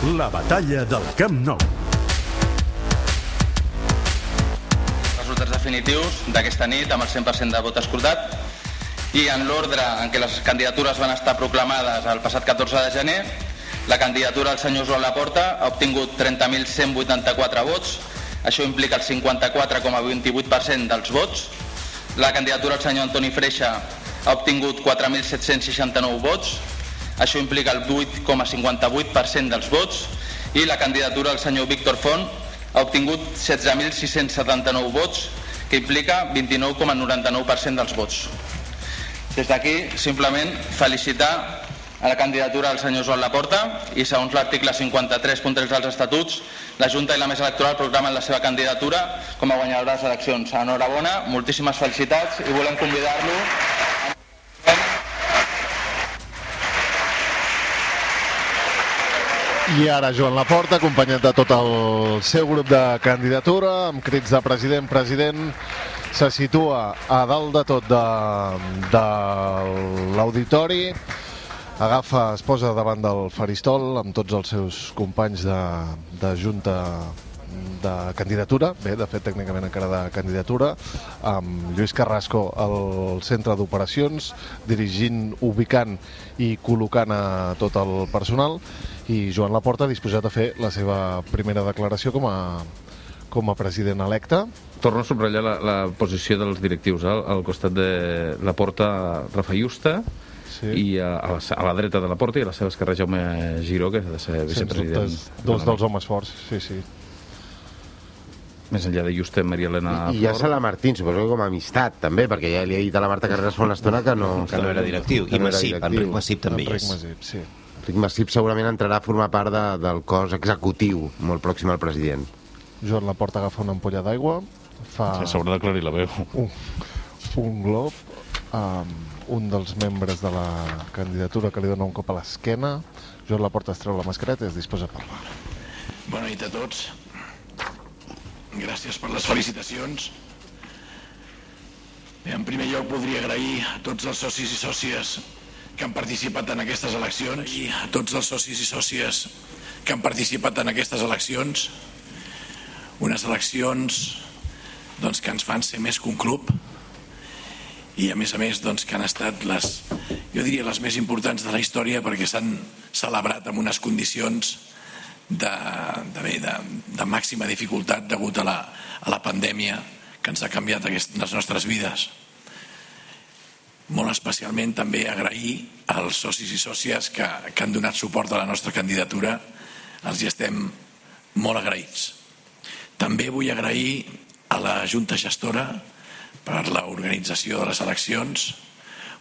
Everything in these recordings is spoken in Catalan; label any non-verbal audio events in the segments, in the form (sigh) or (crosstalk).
La batalla del Camp Nou. Resultats definitius d'aquesta nit amb el 100% de vot escoltat i en l'ordre en què les candidatures van estar proclamades el passat 14 de gener, la candidatura del senyor Joan Laporta ha obtingut 30.184 vots, això implica el 54,28% dels vots. La candidatura del senyor Antoni Freixa ha obtingut 4.769 vots, això implica el 8,58% dels vots. I la candidatura del senyor Víctor Font ha obtingut 16.679 vots, que implica 29,99% dels vots. Des d'aquí, simplement, felicitar a la candidatura del senyor Joan Laporta i segons l'article 53.3 dels Estatuts, la Junta i la Mesa Electoral programen la seva candidatura com a guanyadora de les eleccions. Enhorabona, moltíssimes felicitats i volem convidar-lo I ara Joan Laporta, acompanyat de tot el seu grup de candidatura, amb crits de president, president, se situa a dalt de tot de, de l'auditori, agafa, es posa davant del faristol amb tots els seus companys de, de junta de candidatura, bé, de fet tècnicament encara de candidatura, amb Lluís Carrasco al centre d'operacions, dirigint, ubicant i col·locant a tot el personal, i Joan Laporta disposat a fer la seva primera declaració com a, com a president electe. Torno a subratllar la, la posició dels directius, eh? al costat de la porta Rafa Justa, Sí. i a, a, la, a la dreta de la porta i a la seva esquerra Jaume Giró, que ha de ser Sens vicepresident. dos dels homes forts, sí, sí. Més enllà de Justa, Maria Elena I ja Flor. se la Martín, suposo que com a amistat, també, perquè ja li ha dit a la Marta Carreras fa una estona que no... Que no era directiu. I que no era Massip, directiu. Enric Massip també hi Enric és. Masip, sí. Enric Massip segurament entrarà a formar part de, del cos executiu molt pròxim al president. Joan Laporta agafa una ampolla d'aigua, fa Sí, S'haurà d'aclarir la veu. un, un glob amb un dels membres de la candidatura que li dona un cop a l'esquena. Joan Laporta es treu la mascareta i es disposa a parlar. Bona nit a tots. Gràcies per les felicitacions. Bé, en primer lloc voldria agrair a tots els socis i sòcies que han participat en aquestes eleccions i a tots els socis i sòcies que han participat en aquestes eleccions. Unes eleccions doncs, que ens fan ser més que un club i a més a més doncs, que han estat les, jo diria les més importants de la història perquè s'han celebrat en unes condicions de, de, bé, de, de màxima dificultat degut a la, a la pandèmia que ens ha canviat aquest, les nostres vides. Molt especialment també agrair als socis i sòcies que, que han donat suport a la nostra candidatura. Els hi estem molt agraïts. També vull agrair a la Junta Gestora per l'organització de les eleccions.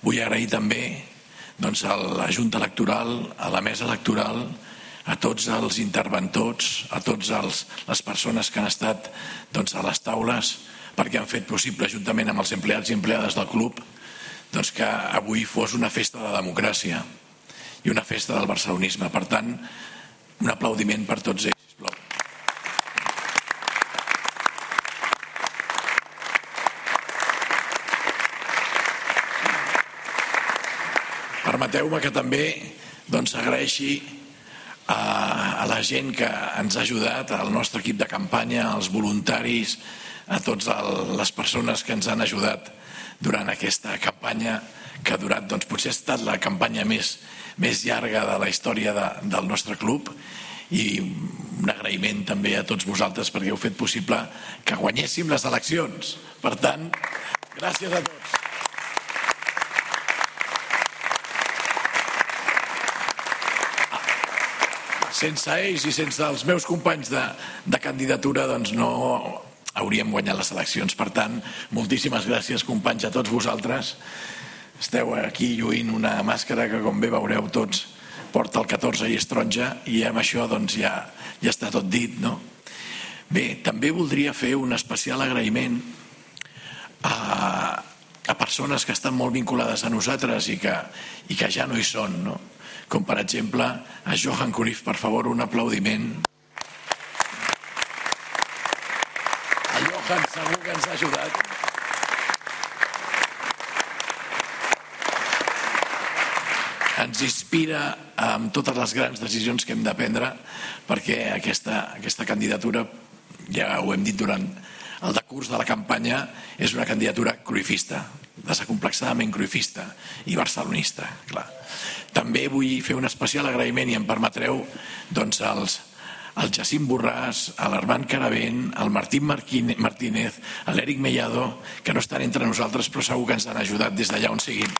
Vull agrair també doncs, a la Junta Electoral, a la Mesa Electoral, a tots els interventors, a totes els, les persones que han estat doncs, a les taules perquè han fet possible, juntament amb els empleats i empleades del club, doncs, que avui fos una festa de democràcia i una festa del barcelonisme. Per tant, un aplaudiment per tots ells. Permeteu-me que també doncs, agraeixi a, a la gent que ens ha ajudat, al nostre equip de campanya, als voluntaris, a totes les persones que ens han ajudat durant aquesta campanya que ha durat, doncs potser ha estat la campanya més, més llarga de la història de, del nostre club i un agraïment també a tots vosaltres perquè heu fet possible que guanyéssim les eleccions. Per tant, gràcies a tots. Sense ells i sense els meus companys de, de candidatura doncs no hauríem guanyat les eleccions. Per tant, moltíssimes gràcies companys a tots vosaltres. Esteu aquí lluint una màscara que com bé veureu tots porta el 14 i és taronja i amb això doncs ja, ja està tot dit, no? Bé, també voldria fer un especial agraïment persones que estan molt vinculades a nosaltres i que, i que ja no hi són, no? com per exemple a Johan Cruyff, per favor, un aplaudiment. A Johan segur que ens ha ajudat. ens inspira amb totes les grans decisions que hem de prendre perquè aquesta, aquesta candidatura, ja ho hem dit durant el decurs de la campanya, és una candidatura cruifista, desacomplexadament cruifista i barcelonista, clar. També vull fer un especial agraïment i em permetreu doncs, als, al Jacint Borràs, a l'Armand Caravent, al Martín Martínez, a l'Eric Mellado, que no estan entre nosaltres però segur que ens han ajudat des d'allà on siguin.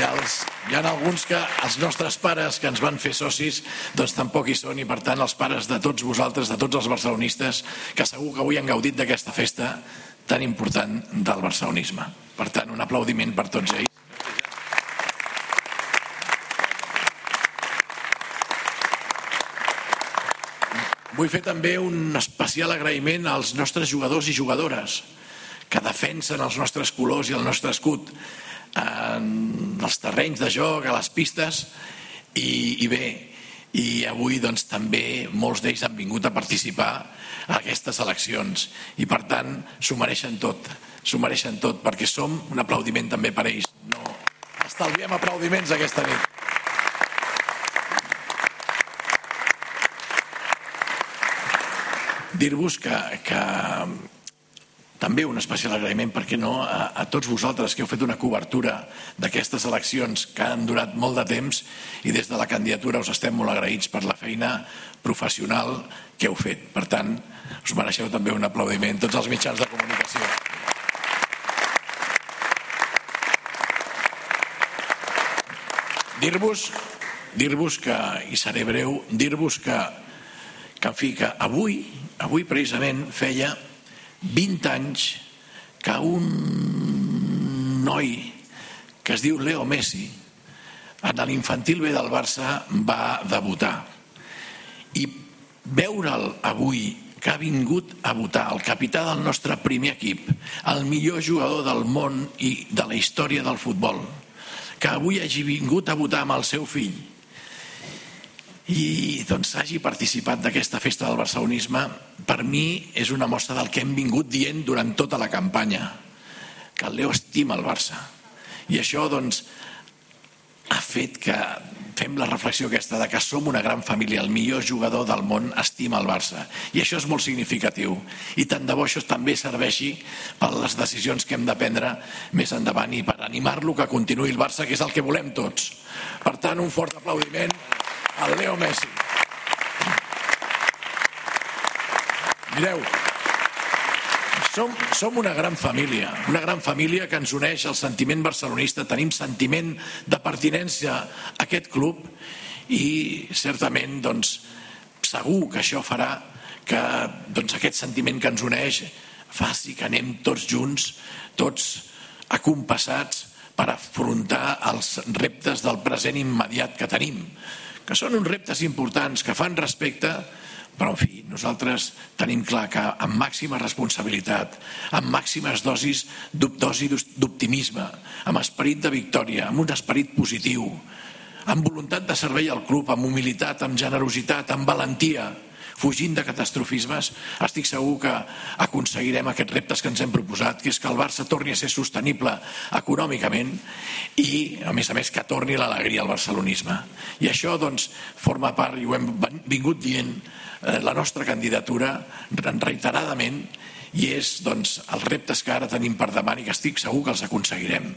I els, hi ha alguns que els nostres pares que ens van fer socis doncs tampoc hi són i per tant els pares de tots vosaltres, de tots els barcelonistes que segur que avui han gaudit d'aquesta festa tan important del barcelonisme. Per tant, un aplaudiment per tots ells. Vull fer també un especial agraïment als nostres jugadors i jugadores que defensen els nostres colors i el nostre escut els terrenys de joc, a les pistes, i, i bé, i avui doncs, també molts d'ells han vingut a participar a aquestes eleccions. I per tant s'ho mereixen tot s'ho mereixen tot perquè som un aplaudiment també per ells. No estalviem aplaudiments aquesta nit. Dir-vos que, que també un especial agraïment, perquè no, a, a tots vosaltres que heu fet una cobertura d'aquestes eleccions que han durat molt de temps i des de la candidatura us estem molt agraïts per la feina professional que heu fet. Per tant, us mereixeu també un aplaudiment tots els mitjans de comunicació. Dir-vos dir-vos que, i seré breu, dir-vos que, que, en fi, que avui, avui precisament feia 20 anys que un noi que es diu Leo Messi en l'infantil B del Barça va debutar. I veure'l avui que ha vingut a votar el capità del nostre primer equip, el millor jugador del món i de la història del futbol, que avui hagi vingut a votar amb el seu fill i doncs hagi participat d'aquesta festa del barcelonisme per mi és una mostra del que hem vingut dient durant tota la campanya que el Leo estima el Barça. I això doncs ha fet que fem la reflexió aquesta de que som una gran família, el millor jugador del món estima el Barça. I això és molt significatiu. I tant de bo això també serveixi per les decisions que hem de prendre més endavant i per animar-lo que continuï el Barça que és el que volem tots. Per tant un fort aplaudiment al Leo Messi. Mireu, som, som una gran família, una gran família que ens uneix el sentiment barcelonista, tenim sentiment de pertinença a aquest club i certament doncs, segur que això farà que doncs, aquest sentiment que ens uneix faci que anem tots junts, tots acompassats per afrontar els reptes del present immediat que tenim que són uns reptes importants, que fan respecte, però, en fi, nosaltres tenim clar que amb màxima responsabilitat, amb màximes dosis dosi d'optimisme, amb esperit de victòria, amb un esperit positiu, amb voluntat de servei al club, amb humilitat, amb generositat, amb valentia, fugint de catastrofismes, estic segur que aconseguirem aquests reptes que ens hem proposat, que és que el Barça torni a ser sostenible econòmicament i, a més a més, que torni l'alegria al barcelonisme. I això, doncs, forma part, i ho hem vingut dient, eh, la nostra candidatura reiteradament i és doncs, els reptes que ara tenim per davant i que estic segur que els aconseguirem.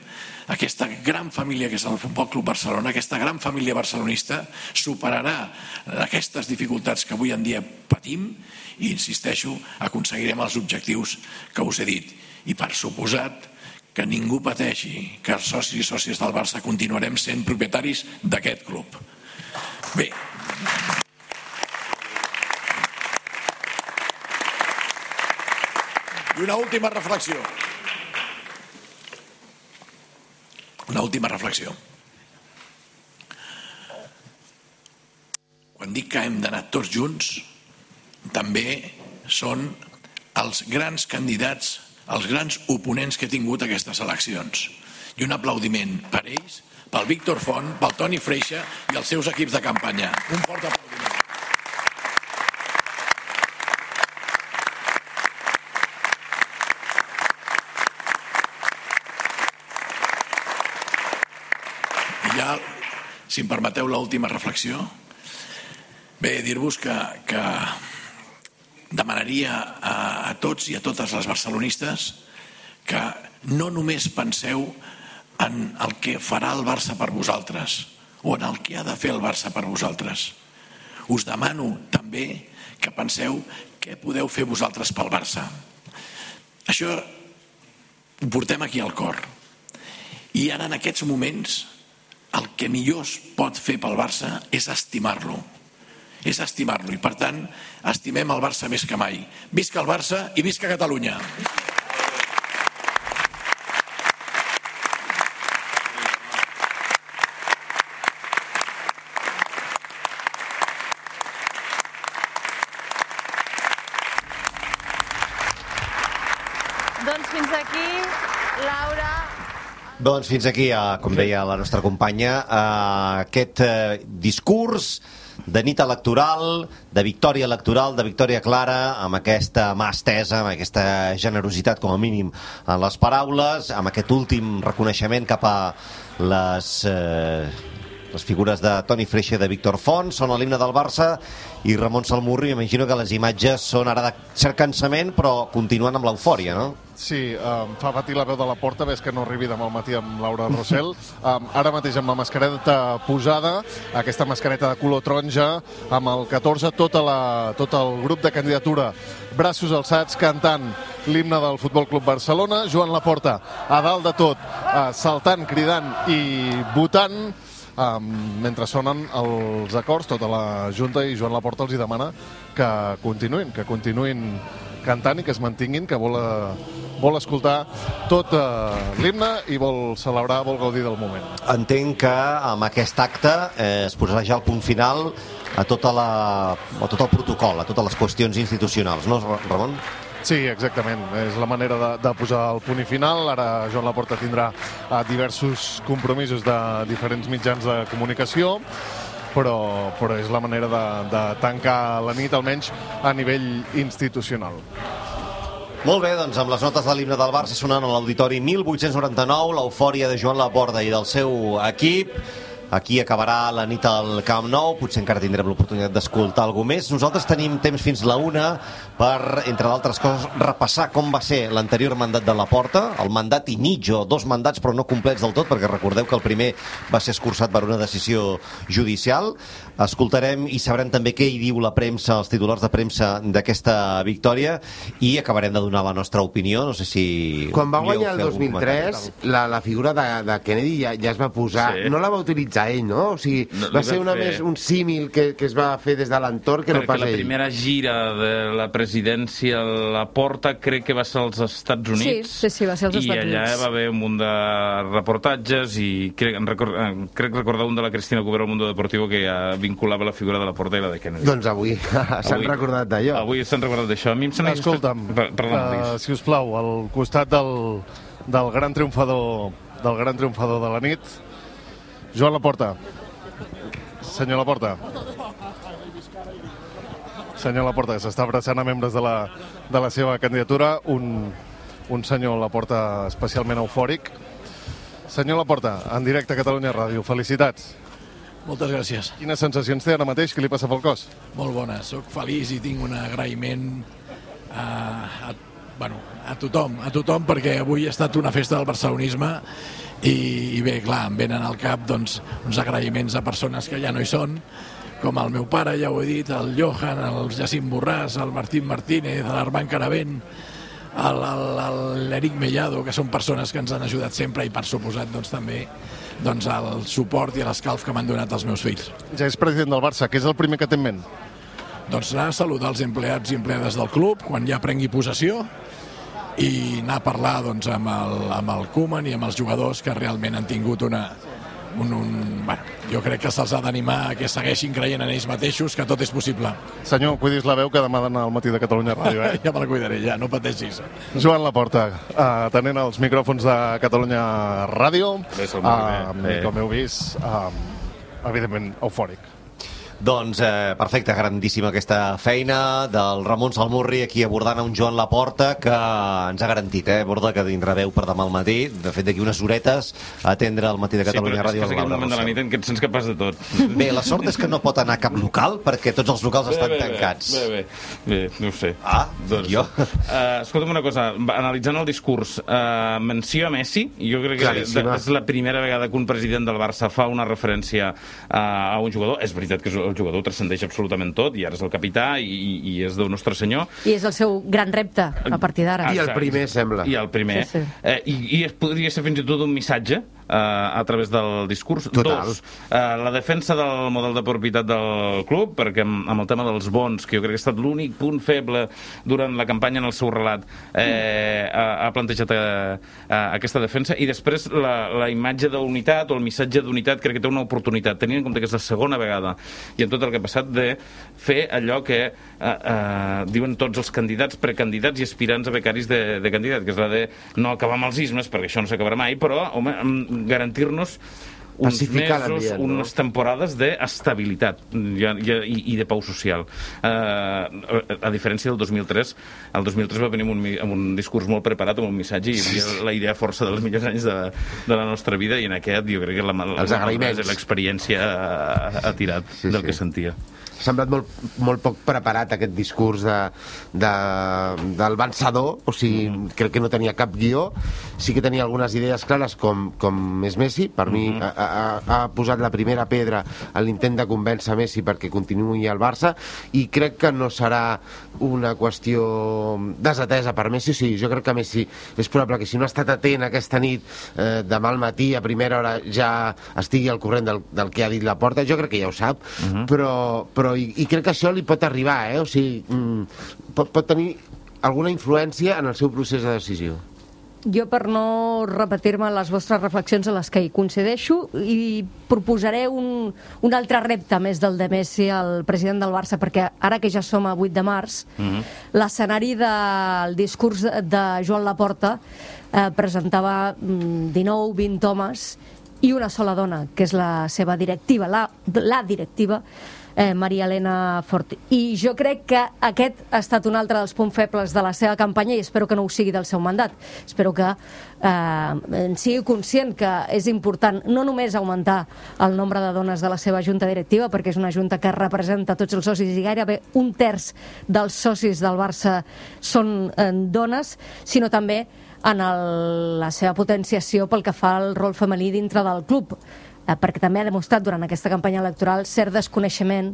Aquesta gran família que és el Futbol Club Barcelona, aquesta gran família barcelonista, superarà aquestes dificultats que avui en dia patim i, insisteixo, aconseguirem els objectius que us he dit. I per suposat que ningú pateixi que els socis i sòcies del Barça continuarem sent propietaris d'aquest club. Bé, I una última reflexió. Una última reflexió. Quan dic que hem d'anar tots junts, també són els grans candidats, els grans oponents que he tingut aquestes eleccions. I un aplaudiment per ells, pel Víctor Font, pel Toni Freixa i els seus equips de campanya. Un fort aplaudiment. Ja, si em permeteu l'última reflexió, bé, dir-vos que, que demanaria a, a tots i a totes les barcelonistes que no només penseu en el que farà el Barça per vosaltres o en el que ha de fer el Barça per vosaltres. Us demano també que penseu què podeu fer vosaltres pel Barça. Això ho portem aquí al cor. I ara, en aquests moments, el que millor es pot fer pel Barça és estimar-lo. És estimar-lo. I, per tant, estimem el Barça més que mai. Visca el Barça i visca Catalunya. Doncs fins aquí, Laura. Doncs fins aquí, eh, com deia la nostra companya, eh, aquest eh, discurs de nit electoral, de victòria electoral, de victòria clara, amb aquesta mà estesa, amb aquesta generositat com a mínim en les paraules, amb aquest últim reconeixement cap a les... Eh, les figures de Toni Freixa i de Víctor Font són a l'himne del Barça i Ramon Salmurri, imagino que les imatges són ara de cert cansament però continuen amb l'eufòria, no? Sí, em fa patir la veu de la porta, ves que no arribi demà al matí amb Laura Rossell. (laughs) Um, ara mateix amb la mascareta posada, aquesta mascareta de color taronja, amb el 14, tota la, tot el grup de candidatura, braços alçats, cantant l'himne del Futbol Club Barcelona, Joan Laporta a dalt de tot, uh, saltant, cridant i votant, um, mentre sonen els acords, tota la Junta i Joan Laporta els hi demana que continuïn, que continuïn cantant i que es mantinguin, que vol, eh, vol escoltar tot eh, l'himne i vol celebrar, vol gaudir del moment. Entenc que amb aquest acte eh, es posarà ja el punt final a, tota la, a tot el protocol, a totes les qüestions institucionals, no, Ramon? Sí, exactament. És la manera de, de posar el punt i final. Ara Joan Laporta tindrà eh, diversos compromisos de diferents mitjans de comunicació però, però és la manera de, de tancar la nit, almenys a nivell institucional. Molt bé, doncs amb les notes de l'himne del Barça sonant a l'Auditori 1899, l'eufòria de Joan Laporta i del seu equip, Aquí acabarà la nit al Camp Nou, potser encara tindrem l'oportunitat d'escoltar alguna més. Nosaltres tenim temps fins la una per, entre d'altres coses, repassar com va ser l'anterior mandat de la Porta, el mandat Initjo, dos mandats però no complets del tot, perquè recordeu que el primer va ser escurçat per una decisió judicial. Escoltarem i sabrem també què hi diu la premsa, els titulars de premsa d'aquesta victòria i acabarem de donar la nostra opinió. No sé si... Quan va guanyar el fer algun 2003, comentari. la, la figura de, de Kennedy ja, ja es va posar... Sí. No la va utilitzar ell, no? O sigui, No, va ser una fer- més un símil que, que es va fer des de l'entorn que no Perquè pas la ell. primera gira de la presidència a la porta crec que va ser als Estats Units. Sí, sí, sí, va ser als I Estats allà Units. va haver un munt de reportatges i crec, record, eh, crec recordar un de la Cristina Cubero al Mundo Deportivo que ja vinculava la figura de la porta i la de Kennedy. Doncs avui (laughs) s'han recordat d'allò. Avui s'han recordat d'això. A mi em sembla... Escolta'm, Per- Perdona, uh, si us plau, al costat del, del gran triomfador del gran triomfador de la nit, Joan Laporta. Senyor Laporta. Senyor Laporta, que s'està abraçant a membres de la, de la seva candidatura, un, un senyor Laporta especialment eufòric. Senyor Laporta, en directe a Catalunya Ràdio, felicitats. Moltes gràcies. Quines sensacions té ara mateix? Què li passa pel cos? Molt bona. Soc feliç i tinc un agraïment a, a, bueno, a tothom, a tothom perquè avui ha estat una festa del barcelonisme i, i bé, clar, em venen al cap doncs, uns agraïments a persones que ja no hi són, com el meu pare, ja ho he dit, el Johan, el Jacint Borràs, el Martín Martínez, l'Armand Caravent, l'Eric Mellado, que són persones que ens han ajudat sempre i per suposat doncs, també doncs, el suport i l'escalf que m'han donat els meus fills. Ja és president del Barça, que és el primer que té en ment? Doncs anar a saludar els empleats i empleades del club quan ja prengui possessió i anar a parlar doncs, amb, el, amb el Koeman i amb els jugadors que realment han tingut una, un, un, bueno, jo crec que se'ls ha d'animar que segueixin creient en ells mateixos que tot és possible. Senyor, cuidis la veu que demà d'anar al matí de Catalunya Ràdio, eh? (laughs) ja me la cuidaré, ja, no pateixis. Joan Laporta, uh, tenint els micròfons de Catalunya Ràdio, uh, com heu vist, uh, evidentment eufòric. Doncs eh, perfecte, grandíssima aquesta feina del Ramon Salmurri aquí abordant a un Joan Laporta que ens ha garantit, eh, Borda, que tindrà veu per demà al matí. De fet, d'aquí unes horetes a atendre el matí de Catalunya sí, però Ràdio. és que és aquell Laura moment de la nit en què et sents capaç de tot. Bé, la sort és que no pot anar a cap local perquè tots els locals estan bé, tancats. Bé, bé, bé, no ho sé. Ah, doncs, jo. Uh, escolta'm una cosa, analitzant el discurs, uh, menció a Messi, jo crec que Claríssima. és la primera vegada que un president del Barça fa una referència uh, a un jugador. És veritat que el jugador transcendeix absolutament tot, i ara és el capità i, i és del nostre senyor. I és el seu gran repte a partir d'ara. I el primer, sembla. I el primer. Sí, sí. Eh, i, I es podria ser fins i tot un missatge a través del discurs. Total. Dos, eh, la defensa del model de propietat del club, perquè amb, amb el tema dels bons, que jo crec que ha estat l'únic punt feble durant la campanya en el seu relat, eh, ha, ha plantejat eh, eh, aquesta defensa. I després la, la imatge d'unitat o el missatge d'unitat crec que té una oportunitat, tenint en compte que és la segona vegada i en tot el que ha passat, de fer allò que eh, eh, diuen tots els candidats, precandidats i aspirants a becaris de, de candidat, que és la de no acabar amb els ismes, perquè això no s'acabarà mai, però home, mm, garantir-nos uns Pacificar mesos, no? unes temporades d'estabilitat i, i, i de pau social. Uh, a, a diferència del 2003, el 2003 va venir amb un, amb un discurs molt preparat, amb un missatge, i havia la idea força dels millors anys de, de la nostra vida, i en aquest jo crec que la, la, l'experiència ha, ha tirat Sí, del sí. que sentia. Ha semblat molt, molt poc preparat aquest discurs de, de, del vencedor, o sigui, crec que no tenia cap guió, sí que tenia algunes idees clares com, com és Messi, per mi ha, ha, ha posat la primera pedra a l'intent de convèncer Messi perquè continuï al Barça i crec que no serà una qüestió desatesa per Messi, o sigui, jo crec que Messi és probable que si no ha estat atent aquesta nit eh, demà al matí a primera hora ja estigui al corrent del, del que ha dit la porta, jo crec que ja ho sap, però, però i, i crec que això li pot arribar, eh? o sigui, mm, pot, pot tenir alguna influència en el seu procés de decisió. Jo, per no repetir-me les vostres reflexions a les que hi coincideixo, i proposaré un, un altre repte més del de Messi al president del Barça, perquè ara que ja som a 8 de març, l'escenari del discurs de Joan Laporta eh, presentava mm, 19-20 homes i una sola dona, que és la seva directiva, la, la directiva, eh, Maria Elena Fort. I jo crec que aquest ha estat un altre dels punts febles de la seva campanya i espero que no ho sigui del seu mandat. Espero que eh, en sigui conscient que és important no només augmentar el nombre de dones de la seva junta directiva, perquè és una junta que representa tots els socis i gairebé un terç dels socis del Barça són eh, dones, sinó també en el, la seva potenciació pel que fa al rol femení dintre del club eh, perquè també ha demostrat durant aquesta campanya electoral cert desconeixement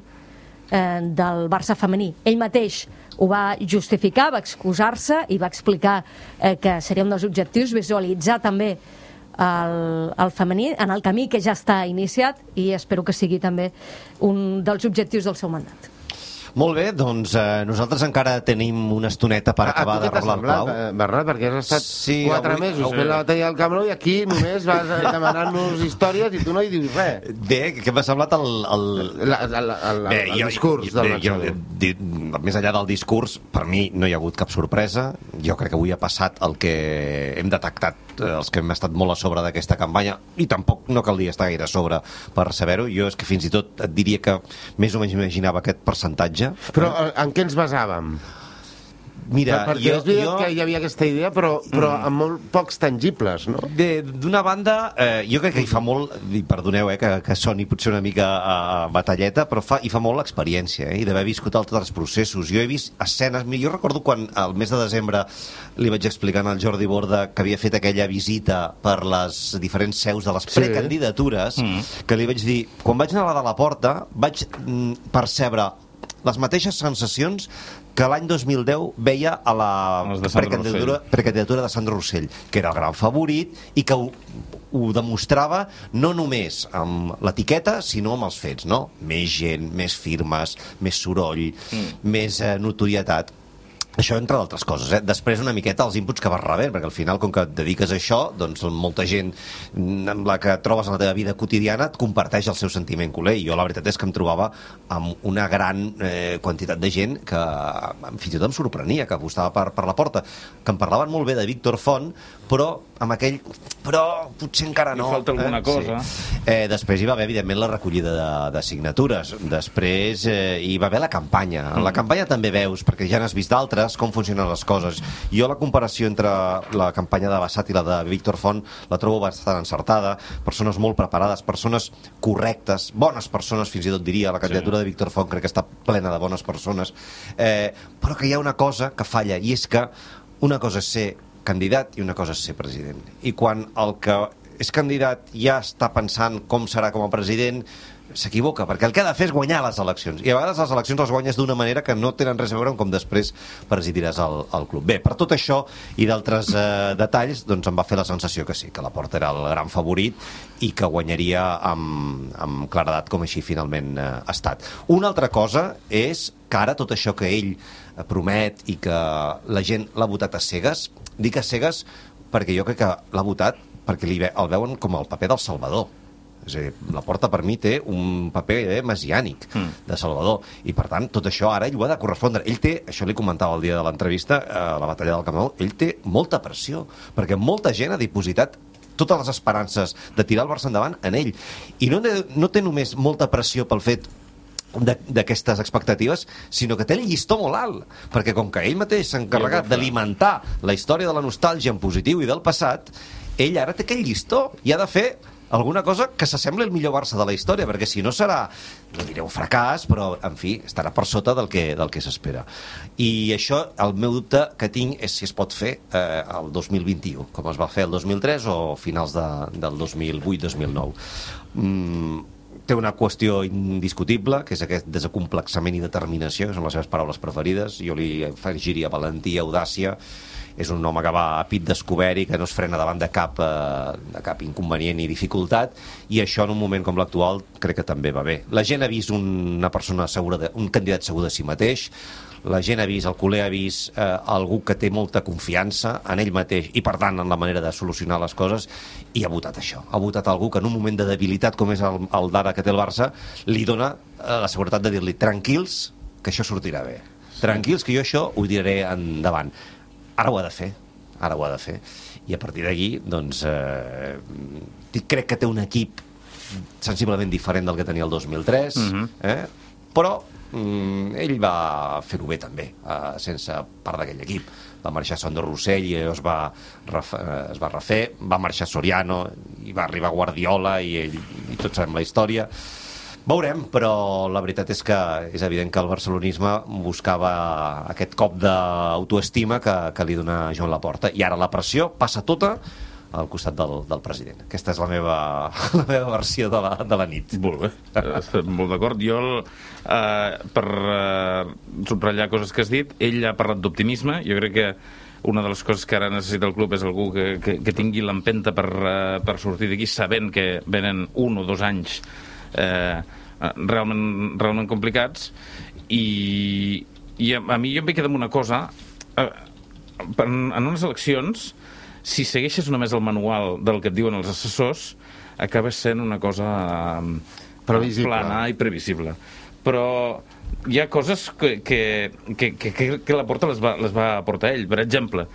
eh, del Barça femení. Ell mateix ho va justificar, va excusar-se i va explicar eh, que seria un dels objectius visualitzar també el, el femení en el camí que ja està iniciat i espero que sigui també un dels objectius del seu mandat. Molt bé, doncs eh, nosaltres encara tenim una estoneta per acabar a tu de reblar el eh, Bernat? Perquè has estat Sí, quatre avui- mesos fent la batalla del Camp Nou i aquí només vas eh, (laughs) demanant-nos històries i tu no hi dius res. Bé, què m'ha semblat el, el, La, la, la, la, Bé, el discurs del bé, jo, di, més enllà del discurs, per mi no hi ha hagut cap sorpresa. Jo crec que avui ha passat el que hem detectat els que hem estat molt a sobre d'aquesta campanya i tampoc no caldria estar gaire a sobre per saber-ho. Jo és que fins i tot et diria que més o menys imaginava aquest percentatge. Però eh, en què ens basàvem? Mira, Per, perquè jo, és veritat jo... que hi havia aquesta idea, però, però amb molt pocs tangibles, no? D'una banda, eh, jo crec que hi fa molt, i perdoneu eh, que, que soni potser una mica a, a batalleta, però fa, hi fa molt l'experiència eh, i d'haver viscut altres processos. Jo he vist escenes, jo recordo quan al mes de desembre li vaig explicar al Jordi Borda que havia fet aquella visita per les diferents seus de les Sí. precandidatures, que li vaig dir, quan vaig anar a la de la porta, vaig mm, percebre les mateixes sensacions que l'any 2010 veia a la de precandidatura, precandidatura de Sandro Rossell, que era el gran favorit i que ho, ho demostrava no només amb l'etiqueta, sinó amb els fets, no? Més gent, més firmes, més soroll, mm. més eh, notorietat. Això entre d'altres coses, eh? Després una miqueta els inputs que vas rebent, perquè al final, com que et dediques a això, doncs molta gent mm, amb la que trobes en la teva vida quotidiana et comparteix el seu sentiment culer. I jo la veritat és que em trobava amb una gran eh, quantitat de gent que fins i tot em sorprenia, que apostava per, per la porta, que em parlaven molt bé de Víctor Font, però amb aquell... Però potser encara no. Li falta alguna cosa. Sí. Eh, després hi va haver, evidentment, la recollida de, de signatures. Després eh, hi va haver la campanya. En la campanya també veus, perquè ja n'has vist d'altres, com funcionen les coses. Jo la comparació entre la campanya de Bassat i la de Víctor Font la trobo bastant encertada. Persones molt preparades, persones correctes, bones persones, fins i tot diria. La candidatura sí. de Víctor Font crec que està plena de bones persones. Eh, però que hi ha una cosa que falla, i és que una cosa és ser candidat i una cosa és ser president. I quan el que és candidat ja està pensant com serà com a president, s'equivoca, perquè el que ha de fer és guanyar les eleccions. I a vegades les eleccions les guanyes d'una manera que no tenen res a veure amb com després presidiràs el, el club. Bé, per tot això i d'altres eh, detalls, doncs em va fer la sensació que sí, que la Porta era el gran favorit i que guanyaria amb, amb claredat com així finalment eh, ha estat. Una altra cosa és que ara tot això que ell promet i que la gent l'ha votat a cegues, dic a cegues perquè jo crec que l'ha votat perquè li ve, el veuen com el paper del Salvador. És a dir, la Porta per mi té un paper eh, mesiànic mm. de Salvador i per tant tot això ara ell ho ha de correspondre ell té, això li comentava el dia de l'entrevista a la batalla del Camp Nou, ell té molta pressió perquè molta gent ha dipositat totes les esperances de tirar el Barça endavant en ell i no, no té només molta pressió pel fet d'aquestes expectatives, sinó que té el llistó molt alt, perquè com que ell mateix s'ha encarregat d'alimentar la història de la nostàlgia en positiu i del passat, ell ara té aquell llistó i ha de fer alguna cosa que s'assembli al millor Barça de la història, perquè si no serà, no diré un fracàs, però, en fi, estarà per sota del que, del que s'espera. I això, el meu dubte que tinc és si es pot fer eh, el 2021, com es va fer el 2003 o finals de, del 2008-2009. Mm, té una qüestió indiscutible, que és aquest desacomplexament i determinació, que són les seves paraules preferides. Jo li afegiria valentia, audàcia, és un home que va a pit descobert i que no es frena davant de cap, eh, de cap inconvenient ni dificultat i això en un moment com l'actual crec que també va bé. La gent ha vist una persona segura de, un candidat segur de si mateix, la gent ha vist, el culer ha vist eh, algú que té molta confiança en ell mateix i per tant en la manera de solucionar les coses i ha votat això. Ha votat algú que en un moment de debilitat com és el, el d'ara que té el Barça li dona eh, la seguretat de dir-li tranquils que això sortirà bé. Tranquils que jo això ho diré endavant ara ho ha de fer, ara ho ha de fer. I a partir d'aquí, doncs, eh, crec que té un equip sensiblement diferent del que tenia el 2003, mm -hmm. eh? Però mm, ell va fer-ho bé també, eh, sense part d'aquell equip. Va marxar Sandro Rossell i es va, refer, es va refer, va marxar Soriano i va arribar Guardiola i, ell, i tots sabem la història Veurem, però la veritat és que és evident que el barcelonisme buscava aquest cop d'autoestima que, que li dona Joan Laporta. I ara la pressió passa tota al costat del, del president. Aquesta és la meva, (laughs) la meva versió de la, de la nit. Molt bé, estem molt d'acord. Jo, eh, per eh, subratllar coses que has dit, ell ha parlat d'optimisme. Jo crec que una de les coses que ara necessita el club és algú que, que, que tingui l'empenta per, uh, per sortir d'aquí sabent que venen un o dos anys eh, realment, realment complicats i, i a, a mi jo em ve quedar amb una cosa eh, en, en unes eleccions si segueixes només el manual del que et diuen els assessors acabes sent una cosa eh, previsible. plana i previsible però hi ha coses que, que, que, que, que la porta les va, les va aportar ell per exemple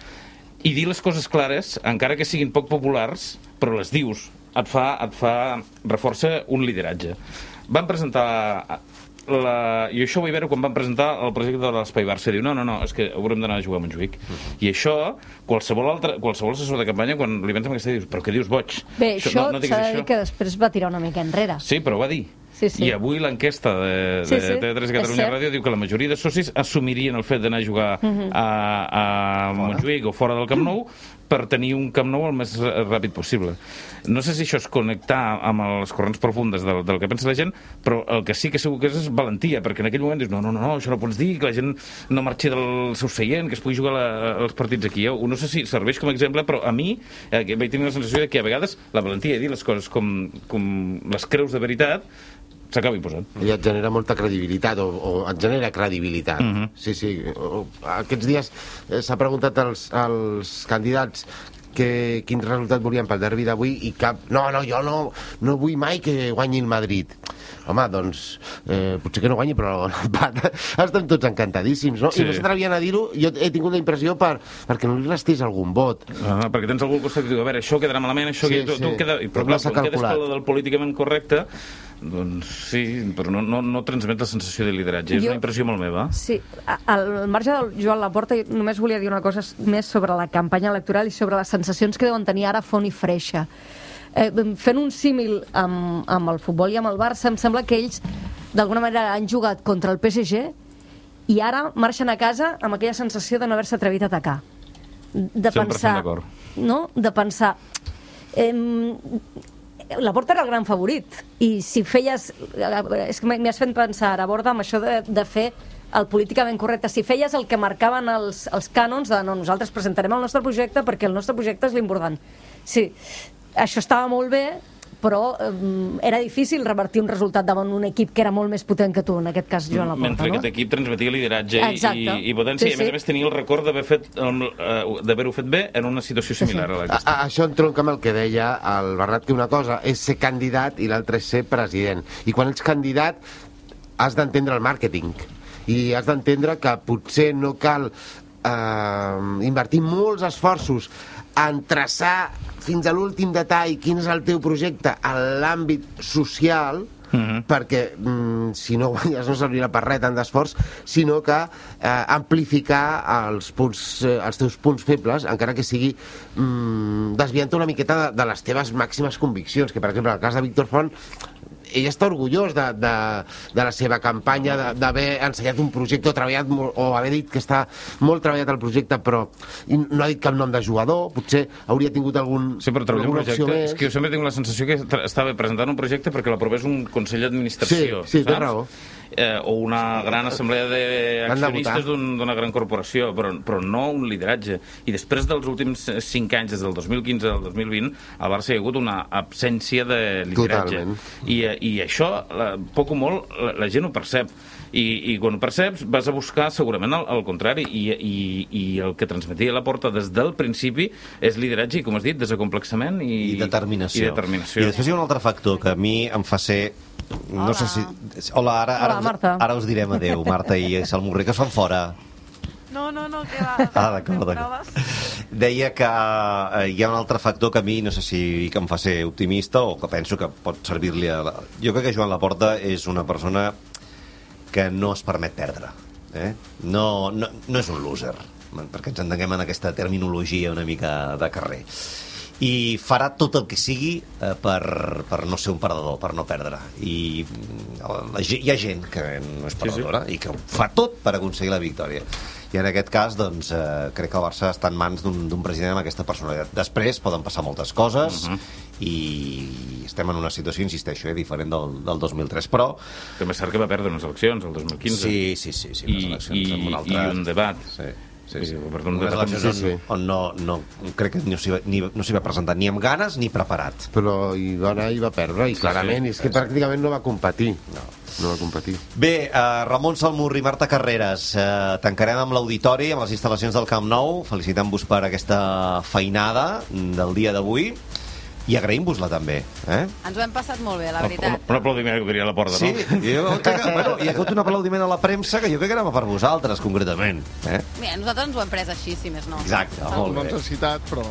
i dir les coses clares, encara que siguin poc populars, però les dius et fa, et fa reforça un lideratge. Van presentar la... i això ho vaig veure quan van presentar el projecte de l'Espai Barça diu, no, no, no, és que haurem d'anar a jugar a Montjuïc uh -huh. i això, qualsevol, altre, qualsevol assessor de campanya quan li vens amb aquesta dius, però què dius boig? Bé, això, això no, no s'ha de dir que després va tirar una mica enrere sí, però ho va dir Sí, sí. I avui l'enquesta de, de sí, sí. TV3 Catalunya Ràdio diu que la majoria de socis assumirien el fet d'anar a jugar uh -huh. a, a Montjuïc o fora del Camp Nou per tenir un Camp Nou el més ràpid possible. No sé si això és connectar amb les corrents profundes del, del que pensa la gent, però el que sí que segur que és, és valentia, perquè en aquell moment dius, no, no, no, no, això no pots dir, que la gent no marxi del seu seient, que es pugui jugar la, els partits aquí. Jo no sé si serveix com a exemple, però a mi eh, vaig tenir la sensació de que a vegades la valentia de dir les coses com, com les creus de veritat s'acabi posant. I et genera molta credibilitat, o, o et genera credibilitat. Uh -huh. Sí, sí. O, aquests dies eh, s'ha preguntat als, als candidats que, quin resultat volien pel derbi d'avui i cap... No, no, jo no, no vull mai que guanyi el Madrid. Home, doncs, eh, potser que no guanyi, però (laughs) l'empat estem tots encantadíssims, no? Sí. I no s'atrevien a dir-ho, jo he tingut la impressió per, perquè no li restés algun vot. Ah, perquè tens algú al costat que diu, a veure, això quedarà malament, això... Sí, Sí, tu, sí. tu queda... Però clar, quan quedes la del políticament correcte, doncs sí, però no, no, no transmet la sensació de lideratge. És Jo- una impressió molt meva. Sí, al marge del Joan Laporta, només volia dir una cosa més sobre la campanya electoral i sobre les sensacions que deuen tenir ara Font i Freixa. Eh, fent un símil amb, amb el futbol i amb el Barça, em sembla que ells d'alguna manera han jugat contra el PSG i ara marxen a casa amb aquella sensació de no haver-se atrevit a atacar. De 100% pensar... No? De pensar... Eh, la Porta era el gran favorit. I si feies és que m'hi has fet pensar ara borda amb això de, de fer el políticament correcte si feies el que marcaven els, els cànons de no, nosaltres presentarem el nostre projecte perquè el nostre projecte és l'important sí, això estava molt bé però eh, era difícil revertir un resultat davant un equip que era molt més potent que tu, en aquest cas Joan Laporta, Mentre no? aquest equip transmetia lideratge i, Exacte. i, i potència, Sí, i a més sí. a més tenia el record d'haver fet eh, d'haver-ho fet bé en una situació similar a la a, això entronca amb el que deia el Bernat, que una cosa és ser candidat i l'altra és ser president. I quan ets candidat has d'entendre el màrqueting i has d'entendre que potser no cal eh, invertir molts esforços en traçar fins a l'últim detall quin és el teu projecte en l'àmbit social perquè mm, si no guanyes no servirà per res tant d'esforç, sinó que eh, amplificar els, punts, eh, els teus punts febles, encara que sigui mm, desviant-te una miqueta de, de les teves màximes conviccions, que per exemple en el cas de Víctor Font ell està orgullós de, de, de la seva campanya, d'haver ensenyat un projecte o treballat molt, o haver dit que està molt treballat el projecte, però no ha dit cap nom de jugador, potser hauria tingut algun, Sí, però treballar un alguna opció projecte... més. És que jo sempre tinc la sensació que estava presentant un projecte perquè l'aprovés un Consell d'Administració, Sí, sí, té raó. Eh, o una gran assemblea d'accionistes d'una gran corporació, però, però no un lideratge. I després dels últims eh, cinc anys, des del 2015 al 2020, al Barça hi ha hagut una absència de lideratge. Totalment. I, eh, I això, la, poc o molt, la, la gent ho percep. I, I quan ho perceps vas a buscar segurament el, el contrari i, i, i el que transmetia la porta des del principi és lideratge i, com has dit, desacomplexament i, I determinació. I determinació. I després hi ha un altre factor que a mi em fa ser... No Hola. sé si... Hola, ara, ara, Hola, us, Marta. ara us direm adeu, Marta i (laughs) Salmurri, que es fan fora. No, no, no, que va. Ah, d'acord. Deia que eh, hi ha un altre factor que a mi, no sé si que em fa ser optimista o que penso que pot servir-li a... La... Jo crec que Joan Laporta és una persona que no es permet perdre. Eh? No, no, no és un loser, perquè ens entenguem en aquesta terminologia una mica de carrer. I farà tot el que sigui eh, per, per no ser un perdedor, per no perdre. I mm, la, ge- hi ha gent que no és perdedora sí, sí. i que fa tot per aconseguir la victòria. I en aquest cas, doncs, eh, crec que el Barça està en mans d'un president amb aquesta personalitat. Després poden passar moltes coses uh -huh. i estem en una situació, insisteixo, eh, diferent del, del 2003, però... També és cert que va perdre unes eleccions, el 2015. Sí, sí, sí, sí I, unes eleccions i, amb un i altre... un debat. Sí, sí, Sí, sí. va debat. eleccions Sí, sí. on, no, no, crec que no s'hi va, ni, no s'hi va presentar ni amb ganes ni preparat. Però i dona i va perdre, i clarament, sí, és que pràcticament no va competir. No, no va competir. Bé, uh, Ramon Salmurri, Marta Carreras, uh, tancarem amb l'auditori, amb les instal·lacions del Camp Nou, felicitant-vos per aquesta feinada del dia d'avui i agraïm-vos-la també. Eh? Ens ho hem passat molt bé, la Un, veritat. un aplaudiment que diria a la porta, Sí, no? jo crec que, bueno, hi ha hagut un aplaudiment a la premsa que jo crec que era per vosaltres, concretament. Eh? Mira, nosaltres ens ho hem pres així, si més no. Exacte, molt No bé. ens ha citat, però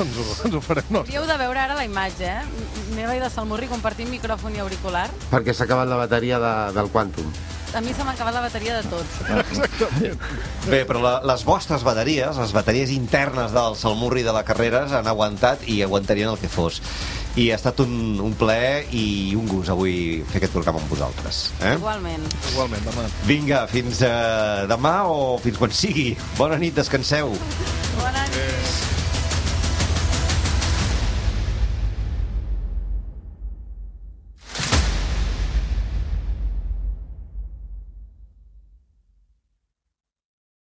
ens ho, ens ho farem nostre. Hauríeu de veure ara la imatge, eh? Meva i de Salmurri compartint micròfon i auricular. Perquè s'ha acabat la bateria de, del Quantum. A mi se m'ha acabat la bateria de tots. Bé, però la, les vostres bateries, les bateries internes del Salmurri de la Carreras han aguantat i aguantarien el que fos. I ha estat un, un plaer i un gust avui fer aquest programa amb vosaltres. Eh? Igualment. Igualment, demà. Vinga, fins uh, demà o fins quan sigui. Bona nit, descanseu. Bona